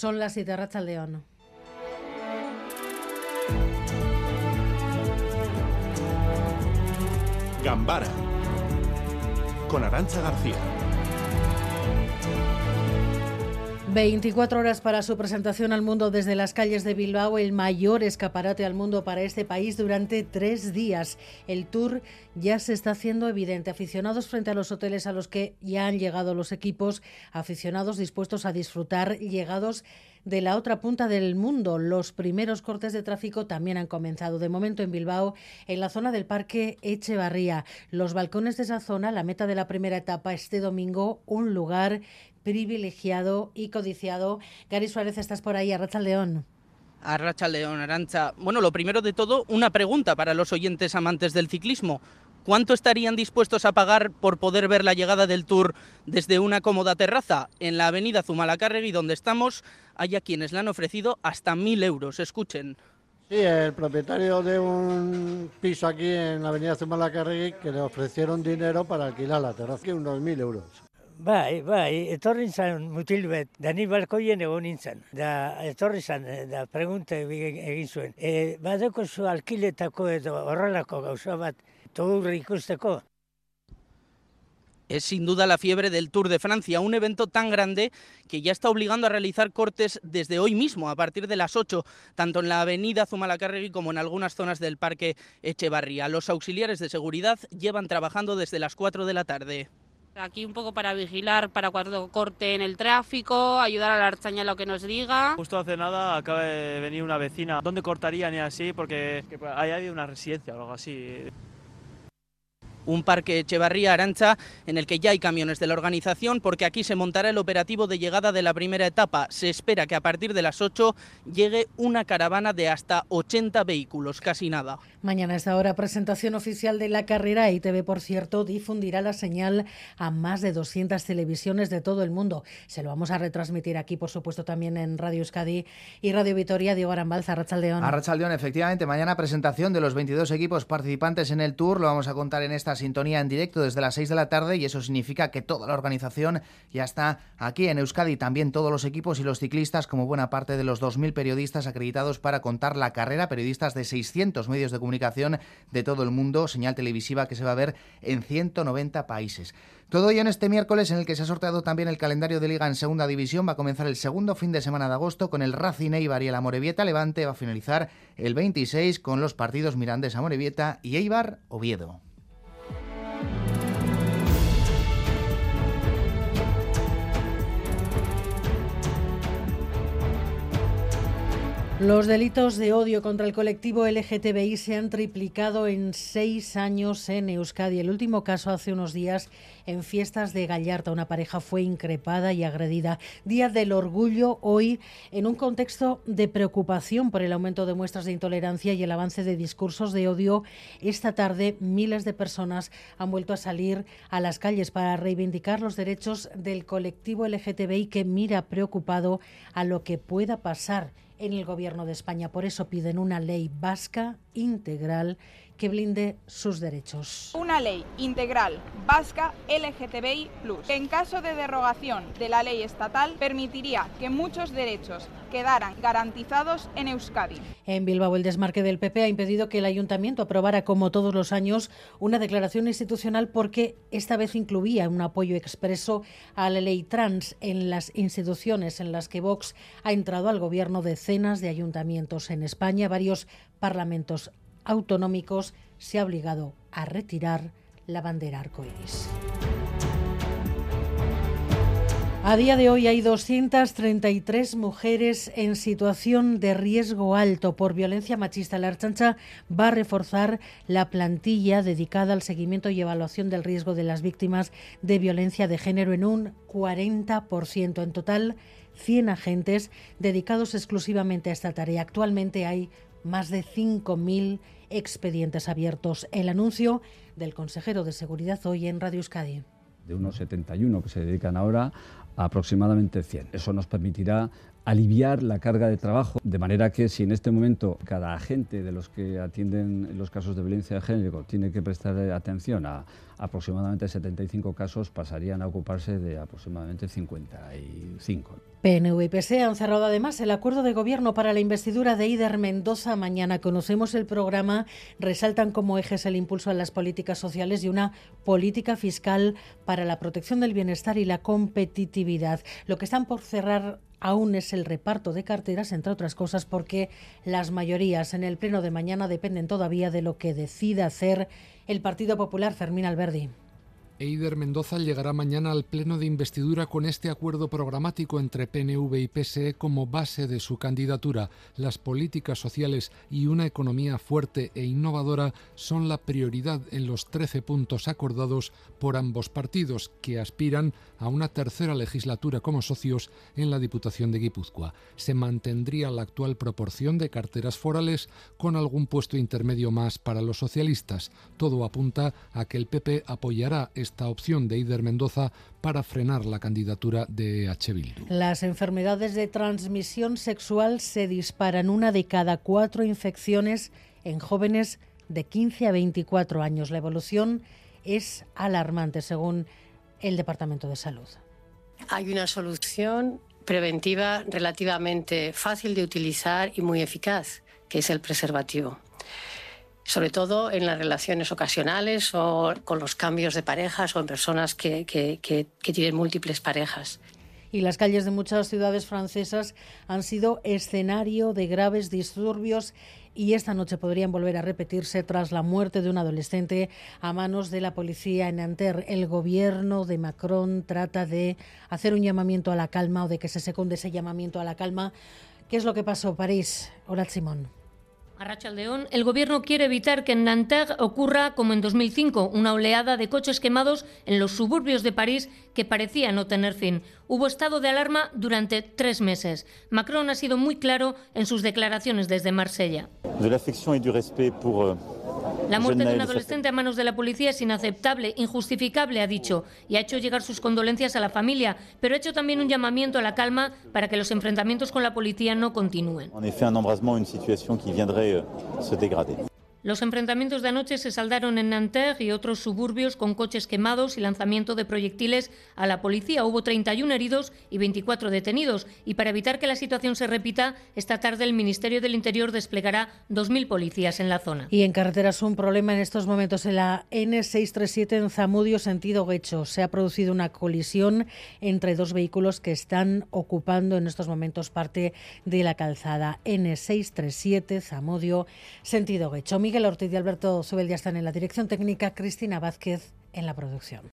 Son las 7 Racha León. Gambara con Arancha García. 24 horas para su presentación al mundo desde las calles de Bilbao, el mayor escaparate al mundo para este país durante tres días. El tour ya se está haciendo evidente. Aficionados frente a los hoteles a los que ya han llegado los equipos, aficionados dispuestos a disfrutar, llegados de la otra punta del mundo. Los primeros cortes de tráfico también han comenzado. De momento en Bilbao, en la zona del Parque Echevarría. Los balcones de esa zona, la meta de la primera etapa este domingo, un lugar privilegiado y codiciado. Gary Suárez, estás por ahí, Arracha León. Arracha León, Arancha. Bueno, lo primero de todo, una pregunta para los oyentes amantes del ciclismo. ¿Cuánto estarían dispuestos a pagar por poder ver la llegada del Tour desde una cómoda terraza? En la avenida Zumalacárregui, donde estamos, hay a quienes le han ofrecido hasta mil euros. Escuchen. Sí, el propietario de un piso aquí en la avenida Zumalacárregui que le ofrecieron dinero para alquilar la terraza, unos mil euros. Bai, bai, etorri zan mutil bet, da ni balkoien egon nintzen. Da, etorri zan, eh, da, pregunta egin zuen. E, badeko zu alkiletako edo horrelako gauza bat, togur ikusteko. Es sin duda la fiebre del Tour de Francia, un evento tan grande que ya está obligando a realizar cortes desde hoy mismo, a partir de las 8, tanto en la avenida Zumalacárregui como en algunas zonas del Parque Echevarría. Los auxiliares de seguridad llevan trabajando desde las 4 de la tarde. Aquí un poco para vigilar, para cuando corte en el tráfico, ayudar a la archaña lo que nos diga. Justo hace nada acaba de venir una vecina. ¿Dónde cortarían y así? Porque ahí hay una residencia o algo así un parque Echevarría Arancha en el que ya hay camiones de la organización porque aquí se montará el operativo de llegada de la primera etapa. Se espera que a partir de las 8 llegue una caravana de hasta 80 vehículos, casi nada. Mañana a esta hora presentación oficial de la carrera. ITV, por cierto, difundirá la señal a más de 200 televisiones de todo el mundo. Se lo vamos a retransmitir aquí, por supuesto, también en Radio Euskadi y Radio Vitoria. Diego Arambalza, Arrachaldeón. Arrachaldeón, efectivamente. Mañana presentación de los 22 equipos participantes en el Tour. Lo vamos a contar en esta sintonía en directo desde las 6 de la tarde y eso significa que toda la organización ya está aquí en Euskadi, también todos los equipos y los ciclistas, como buena parte de los 2.000 periodistas acreditados para contar la carrera, periodistas de 600 medios de comunicación de todo el mundo, señal televisiva que se va a ver en 190 países. Todo ello en este miércoles en el que se ha sorteado también el calendario de liga en segunda división. Va a comenzar el segundo fin de semana de agosto con el Racing Eibar y el Amorebieta Levante. Va a finalizar el 26 con los partidos Mirandés Amorebieta y Eibar Oviedo. Los delitos de odio contra el colectivo LGTBI se han triplicado en seis años en Euskadi. El último caso hace unos días en fiestas de Gallarta. Una pareja fue increpada y agredida. Día del orgullo hoy en un contexto de preocupación por el aumento de muestras de intolerancia y el avance de discursos de odio. Esta tarde miles de personas han vuelto a salir a las calles para reivindicar los derechos del colectivo LGTBI que mira preocupado a lo que pueda pasar en el Gobierno de España. Por eso piden una ley vasca integral que blinde sus derechos. Una ley integral vasca LGTBI, que en caso de derogación de la ley estatal permitiría que muchos derechos quedaran garantizados en Euskadi. En Bilbao, el desmarque del PP ha impedido que el ayuntamiento aprobara, como todos los años, una declaración institucional porque esta vez incluía un apoyo expreso a la ley trans en las instituciones en las que Vox ha entrado al gobierno decenas de ayuntamientos en España. Varios parlamentos autonómicos se ha obligado a retirar la bandera arcoíris. A día de hoy hay 233 mujeres en situación de riesgo alto por violencia machista. La Archancha va a reforzar la plantilla dedicada al seguimiento y evaluación del riesgo de las víctimas de violencia de género en un 40%. En total, 100 agentes dedicados exclusivamente a esta tarea. Actualmente hay más de 5.000 expedientes abiertos. El anuncio del consejero de Seguridad hoy en Radio Euskadi. De unos 71 que se dedican ahora a aproximadamente 100. Eso nos permitirá aliviar la carga de trabajo, de manera que si en este momento cada agente de los que atienden los casos de violencia de género tiene que prestar atención a aproximadamente 75 casos, pasarían a ocuparse de aproximadamente 55. PNV y PSE han cerrado además el acuerdo de gobierno para la investidura de Ider Mendoza. Mañana conocemos el programa. Resaltan como ejes el impulso a las políticas sociales y una política fiscal para la protección del bienestar y la competitividad. Lo que están por cerrar aún es el reparto de carteras, entre otras cosas, porque las mayorías en el pleno de mañana dependen todavía de lo que decida hacer el Partido Popular Fermín Alberdi. Eider Mendoza llegará mañana al pleno de investidura con este acuerdo programático entre PNV y PSE como base de su candidatura. Las políticas sociales y una economía fuerte e innovadora son la prioridad en los 13 puntos acordados por ambos partidos, que aspiran a una tercera legislatura como socios en la Diputación de Guipúzcoa. Se mantendría la actual proporción de carteras forales con algún puesto intermedio más para los socialistas. Todo apunta a que el PP apoyará esta opción de Ider Mendoza para frenar la candidatura de H. Bildu. Las enfermedades de transmisión sexual se disparan. Una de cada cuatro infecciones en jóvenes de 15 a 24 años. La evolución es alarmante, según el Departamento de Salud. Hay una solución preventiva relativamente fácil de utilizar y muy eficaz, que es el preservativo sobre todo en las relaciones ocasionales o con los cambios de parejas o en personas que, tienen múltiples parejas. Y las calles de muchas ciudades francesas han sido escenario de graves disturbios y esta noche podrían volver a repetirse tras la muerte de un adolescente a manos de la policía en Nanterre. El gobierno de Macron trata de hacer un llamamiento a la calma o de que se secunde ese llamamiento a la calma. ¿Qué es lo que pasó? París, Hola Simón. A León, el gobierno quiere evitar que en Nanterre ocurra, como en 2005, una oleada de coches quemados en los suburbios de París que parecía no tener fin. Hubo estado de alarma durante tres meses. Macron ha sido muy claro en sus declaraciones desde Marsella. La muerte de un adolescente a manos de la policía es inaceptable, injustificable, ha dicho, y ha hecho llegar sus condolencias a la familia, pero ha hecho también un llamamiento a la calma para que los enfrentamientos con la policía no continúen. En effet, un embrasement, une situation qui viendrait euh, se dégrader. Los enfrentamientos de anoche se saldaron en Nanterre y otros suburbios con coches quemados y lanzamiento de proyectiles a la policía. Hubo 31 heridos y 24 detenidos. Y para evitar que la situación se repita, esta tarde el Ministerio del Interior desplegará 2.000 policías en la zona. Y en carreteras un problema en estos momentos en la N637 en Zamudio, sentido Guecho. Se ha producido una colisión entre dos vehículos que están ocupando en estos momentos parte de la calzada. N637 Zamudio, sentido Guecho. Miguel Ortiz y Alberto Subel ya están en la dirección técnica, Cristina Vázquez en la producción.